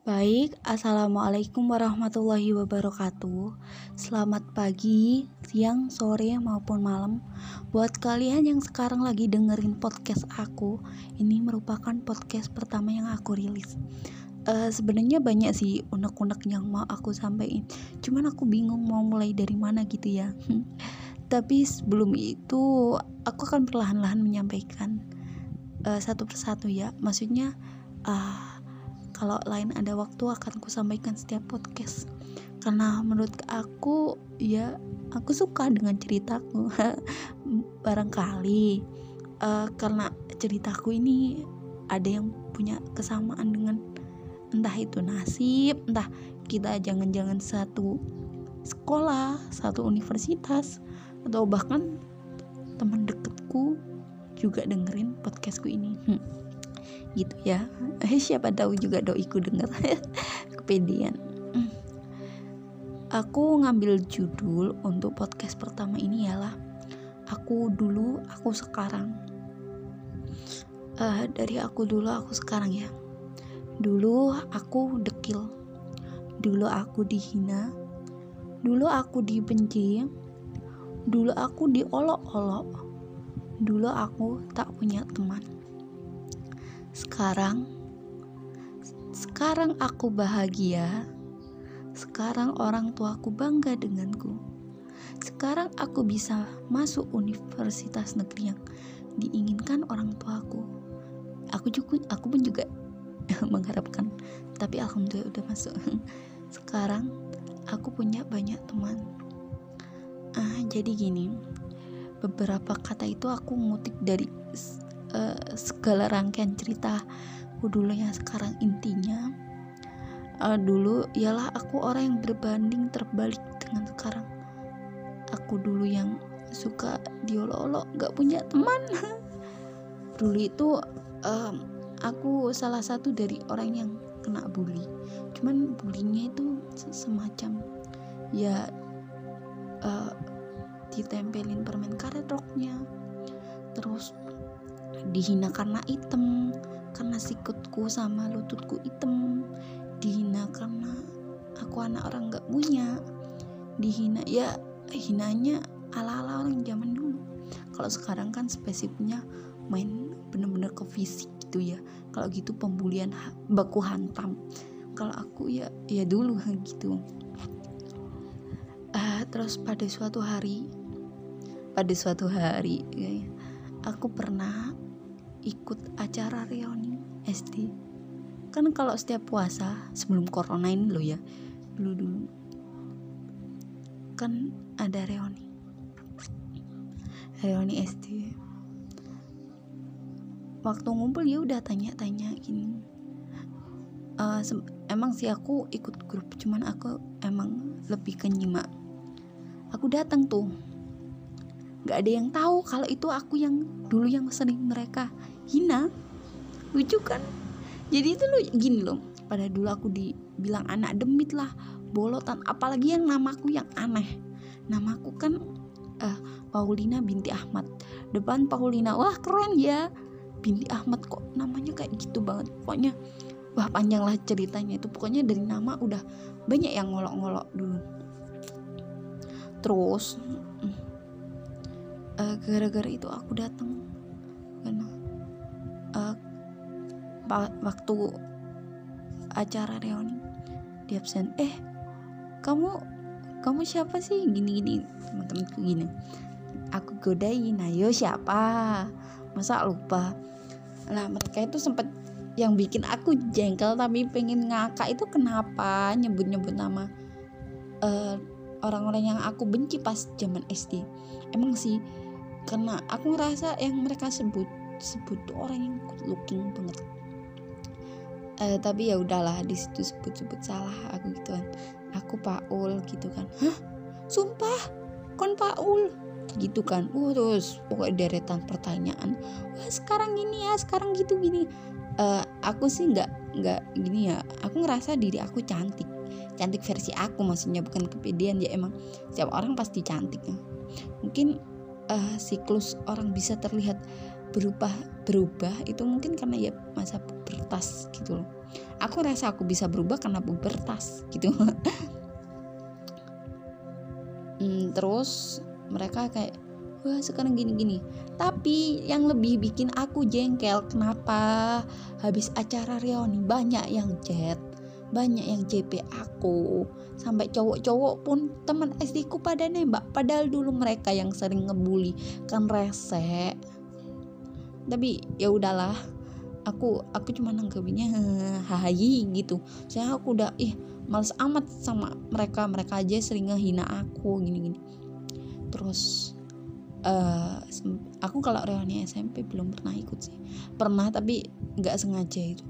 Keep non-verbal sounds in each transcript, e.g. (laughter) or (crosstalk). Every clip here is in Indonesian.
Baik, Assalamualaikum warahmatullahi wabarakatuh. Selamat pagi, siang, sore, maupun malam. Buat kalian yang sekarang lagi dengerin podcast aku Ini merupakan podcast pertama yang aku rilis. Uh, Sebenarnya banyak sih unek-unek yang mau aku sampaikan. Cuman aku bingung mau mulai dari mana gitu ya. (laughs) Tapi sebelum itu, aku akan perlahan-lahan menyampaikan uh, Satu persatu ya. Maksudnya, uh, kalau lain ada waktu akan ku sampaikan setiap podcast. Karena menurut aku ya aku suka dengan ceritaku. (laughs) Barangkali uh, karena ceritaku ini ada yang punya kesamaan dengan entah itu nasib entah kita jangan-jangan satu sekolah satu universitas atau bahkan teman deketku juga dengerin podcastku ini. Hmm gitu ya. Siapa tahu juga doiku denger. (laughs) Kepedean. Aku ngambil judul untuk podcast pertama ini ialah aku dulu aku sekarang. Uh, dari aku dulu aku sekarang ya. Dulu aku dekil. Dulu aku dihina. Dulu aku dibenci. Dulu aku diolok-olok. Dulu aku tak punya teman sekarang, sekarang aku bahagia. Sekarang orang tuaku bangga denganku. Sekarang aku bisa masuk universitas negeri yang diinginkan orang tuaku. Aku juga, aku pun juga (laughs) mengharapkan, tapi alhamdulillah udah masuk. (laughs) Sekarang aku punya banyak teman. Ah, jadi gini, beberapa kata itu aku ngutip dari uh, segala rangkaian cerita aku dulu yang sekarang intinya. Uh, dulu ialah aku orang yang berbanding terbalik dengan sekarang. Aku dulu yang suka diolok-olok gak punya teman. (laughs) Dulu itu um, aku salah satu dari orang yang kena bully. Cuman bullyingnya itu semacam ya uh, ditempelin permen karet roknya. Terus dihina karena item karena sikutku sama lututku item. Dihina karena aku anak orang nggak punya. Dihina ya hinanya ala-ala orang zaman dulu. Kalau sekarang kan spesifiknya main bener-bener ke fisik gitu ya. Kalau gitu pembulian baku hantam. Kalau aku ya ya dulu (laughs) gitu. Uh, terus pada suatu hari pada suatu hari ya, aku pernah ikut acara reuni SD kan kalau setiap puasa sebelum corona ini loh ya dulu dulu. Kan ada reuni. Reuni SD waktu ngumpul ya udah tanya-tanya gini. Uh, emang sih aku ikut grup cuman aku emang lebih ke aku datang tuh nggak ada yang tahu kalau itu aku yang dulu yang sering mereka hina. Lucu kan? Jadi itu lo gini loh. Pada dulu aku dibilang anak demit lah bolotan. Apalagi yang namaku yang aneh. Namaku kan uh, Paulina binti Ahmad. Depan Paulina wah keren ya. Binti Ahmad kok namanya kayak gitu banget. Pokoknya wah panjang lah ceritanya itu. Pokoknya dari nama udah banyak yang ngolok-ngolok dulu. Terus uh, gara-gara itu aku datang. Karena uh, waktu acara reuni di absen eh kamu kamu siapa sih? Gini gini teman-temanku gini. Aku godain ayo siapa? Masa lupa? Nah mereka itu sempat yang bikin aku jengkel tapi pengen ngakak itu kenapa nyebut-nyebut nama uh, orang-orang yang aku benci pas zaman SD emang sih karena aku ngerasa yang mereka sebut sebut orang yang good looking banget. Uh, tapi ya udahlah di situ sebut-sebut salah aku gitu kan. Aku Paul gitu kan. Hah? Sumpah? Kon Paul? Gitu kan. Uh, terus pokoknya deretan pertanyaan. Wah sekarang gini ya sekarang gitu gini. Uh, aku sih nggak nggak gini ya. Aku ngerasa diri aku cantik. Cantik versi aku maksudnya bukan kepedean. Ya emang setiap orang pasti cantik. Ya. mungkin uh, siklus orang bisa terlihat berubah berubah itu mungkin karena ya masa pubertas gitu loh. Aku rasa aku bisa berubah karena pubertas gitu. (laughs) Hmm, terus mereka kayak wah sekarang gini-gini. Tapi yang lebih bikin aku jengkel kenapa habis acara reuni banyak yang chat banyak yang JP aku. Sampai cowok-cowok pun teman SD ku pada nembak. Padahal dulu mereka yang sering ngebully. Kan rese tapi ya udahlah. Aku aku cuma nanggepinnya (laughs) hahayi gitu. Saya aku udah ih males amat sama mereka. Mereka aja sering ngehina aku gini gini terus uh, aku kalau reuni SMP belum pernah ikut sih. Pernah tapi nggak sengaja itu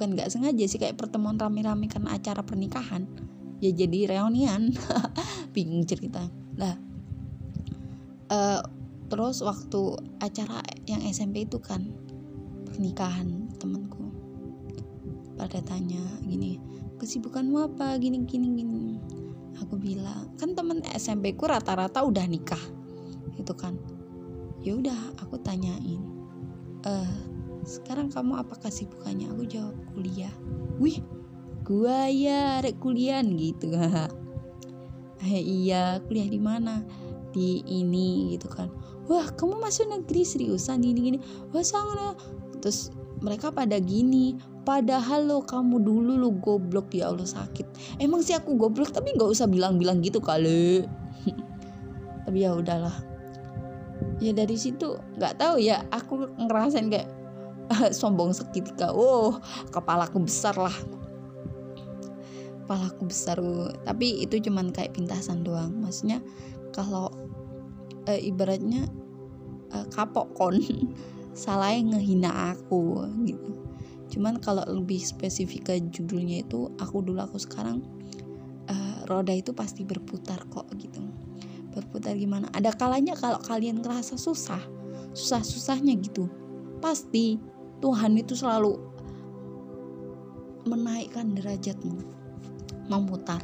bukan nggak sengaja sih kayak pertemuan rame-rame karena acara pernikahan. Ya jadi reunian. (laughs) Bingung cerita. Lah uh, terus waktu acara yang SMP itu kan pernikahan temanku. Pada tanya gini kesibukanmu apa? Gini gini gini. Aku bilang kan temen SMP ku rata-rata udah nikah. Gitu kan. Ya udah aku tanyain eh sekarang kamu apa kesibukannya? Aku jawab kuliah. Wih gua ya rek kuliah gitu. (laughs) Eh, iya kuliah di mana? Di ini gitu kan. Wah kamu masuk negeri seriusan gini gini wah sangat terus mereka pada gini. Padahal lo kamu dulu lo goblok ya Allah sakit. Emang sih aku goblok tapi nggak usah bilang-bilang gitu kali. (laughs) Tapi ya udahlah. Ya dari situ nggak tahu ya. Aku ngerasain kayak (laughs) sombong seketika. Oh kepalaku besar lah. Kepalaku besar tapi itu cuman kayak pintasan doang. Maksudnya kalau e, ibaratnya e, kapok kon (laughs) salah ngehina aku gitu. Cuman kalau lebih spesifik ke judulnya itu aku dulu aku sekarang uh, roda itu pasti berputar kok gitu. Berputar gimana? Ada kalanya kalau kalian ngerasa susah susah susahnya gitu. Pasti Tuhan itu selalu menaikkan derajatmu memutar.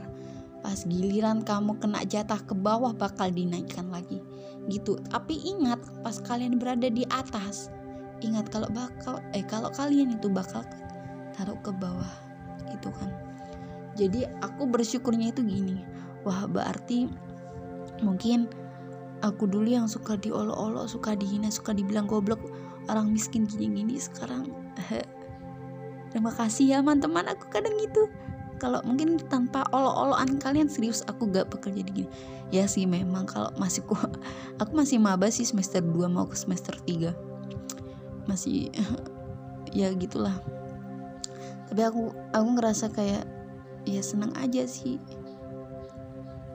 Pas giliran kamu kena jatah ke bawah bakal dinaikkan lagi. Gitu. Tapi ingat pas kalian berada di atas ingat kalau bakal eh kalau kalian itu bakal taruh ke bawah. Gitu kan. Jadi aku bersyukurnya itu gini. Wah berarti mungkin aku dulu yang suka diolok-olok suka dihina suka dibilang goblok. Orang miskin gini-gini sekarang terima kasih ya teman-teman. Aku kadang gitu. Kalau mungkin tanpa olo-oloan kalian serius aku gak bakal jadi gini. Ya sih memang kalau masih ku (laughs) aku masih maba sih semester 2 mau ke semester 3 masih (laughs) ya gitulah. Tapi aku aku ngerasa kayak ya senang aja sih.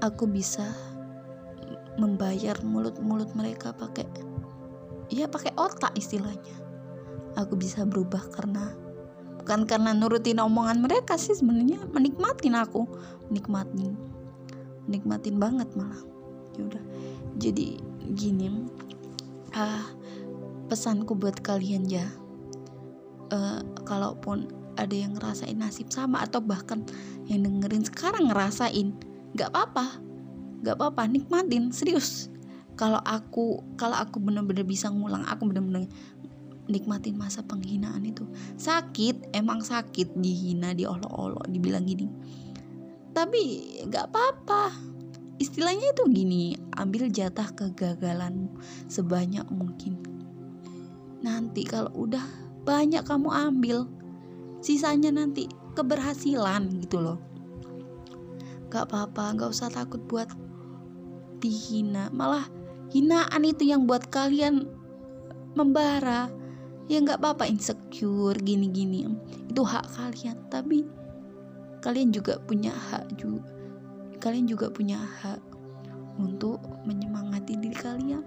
Aku bisa membayar mulut-mulut mereka pakai ya pakai otak istilahnya. Aku bisa berubah karena bukan karena nurutin omongan mereka sih sebenarnya menikmatin aku. Menikmatin menikmatin banget malah. Ya udah jadi gini ah pesanku buat kalian ya. Uh, kalaupun ada yang ngerasain nasib sama atau bahkan yang dengerin sekarang ngerasain nggak apa-apa nggak apa-apa nikmatin serius. Kalau aku kalau aku bener-bener bisa ngulang aku bener-bener nikmatin masa penghinaan itu. Sakit emang sakit dihina diolok-olok dibilang gini. Tapi nggak apa-apa. Istilahnya itu gini ambil jatah kegagalanmu sebanyak mungkin. Nanti kalau udah banyak kamu ambil sisanya nanti keberhasilan gitu loh. Gak apa-apa gak usah takut buat dihina malah hinaan itu yang buat kalian membara. Ya nggak apa-apa insecure gini-gini. Itu hak kalian. Tapi kalian juga punya hak juga kalian juga punya hak untuk menyemangati diri kalian.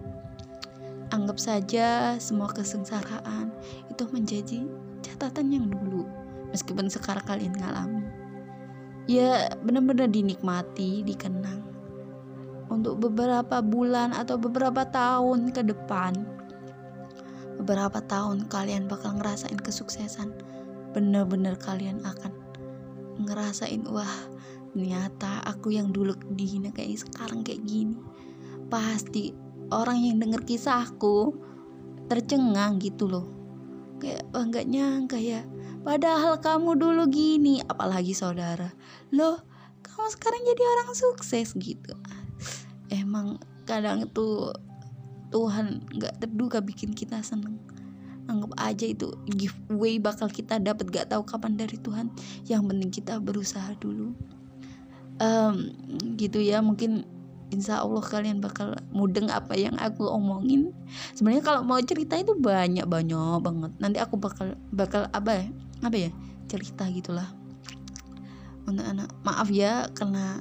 Anggap saja semua kesengsaraan itu menjadi catatan yang dulu meskipun sekarang kalian ngalami. Ya benar-benar dinikmati dikenang untuk beberapa bulan atau beberapa tahun ke depan. Beberapa tahun kalian bakal ngerasain kesuksesan. Bener-bener kalian akan ngerasain wah ternyata aku yang dulu dihina kayak sekarang kayak gini. Pasti orang yang denger kisahku tercengang gitu loh kayak wah nggak nyangka ya padahal kamu dulu gini apalagi saudara loh kamu sekarang jadi orang sukses gitu emang kadang tuh Tuhan nggak terduga bikin kita seneng. Anggap aja itu giveaway bakal kita dapat gak tahu kapan dari Tuhan. Yang penting kita berusaha dulu. Um, gitu ya mungkin insya Allah kalian bakal mudeng apa yang aku omongin. Sebenarnya kalau mau cerita itu banyak banyak banget. Nanti aku bakal bakal apa ya apa ya cerita gitulah. Untuk anak maaf ya karena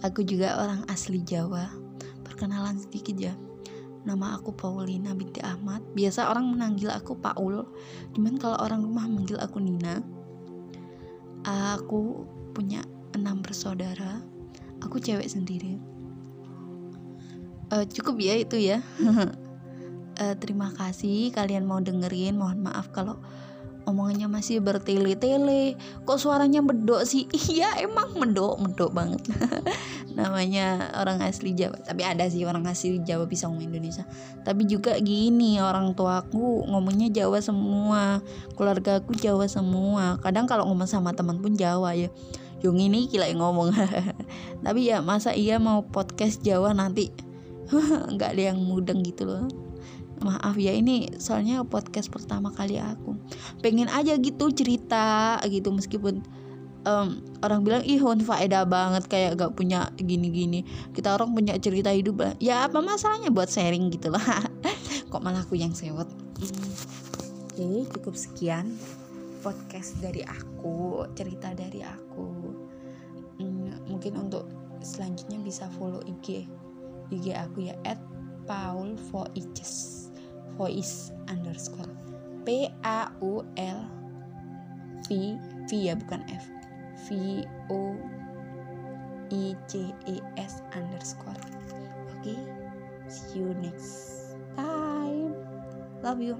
aku juga orang asli Jawa. Perkenalan sedikit ya. Nama aku Paulina binti Ahmad. Biasa orang menanggil aku Paul. Cuman kalau orang rumah manggil aku Nina. Aku punya enam bersaudara. Aku cewek sendiri. Uh, cukup ya itu ya. Uh, (laughs) terima kasih kalian mau dengerin. Mohon maaf kalau omongannya masih bertele-tele. Kok suaranya medok sih? (laughs) Iya emang medok medok banget. (laughs) Namanya orang asli Jawa. Tapi ada sih orang asli Jawa bisa ngomong Indonesia. Tapi juga gini orang tuaku ngomongnya Jawa semua. Keluarga aku Jawa semua. Kadang kalau ngomong sama teman pun Jawa ya. Yang ini gila yang ngomong. (laughs) Tapi ya masa iya mau podcast Jawa nanti? Nggak ada yang mudeng gitu loh maaf ya ini soalnya podcast pertama kali aku. Pengen aja gitu cerita gitu. Meskipun um, orang bilang ih faedah banget kayak gak punya gini-gini. Kita orang punya cerita hidup lah. Ya apa masalahnya buat sharing gitu lah. (laughs) Kok malah aku yang sewot? Oke cukup sekian podcast dari aku cerita dari aku. Hmm, mungkin untuk selanjutnya bisa follow IG IG aku ya at Paul Voices Voice underscore. P A U L V V ya bukan F. V O I C E S underscore. Oke okay? see you next time. Love you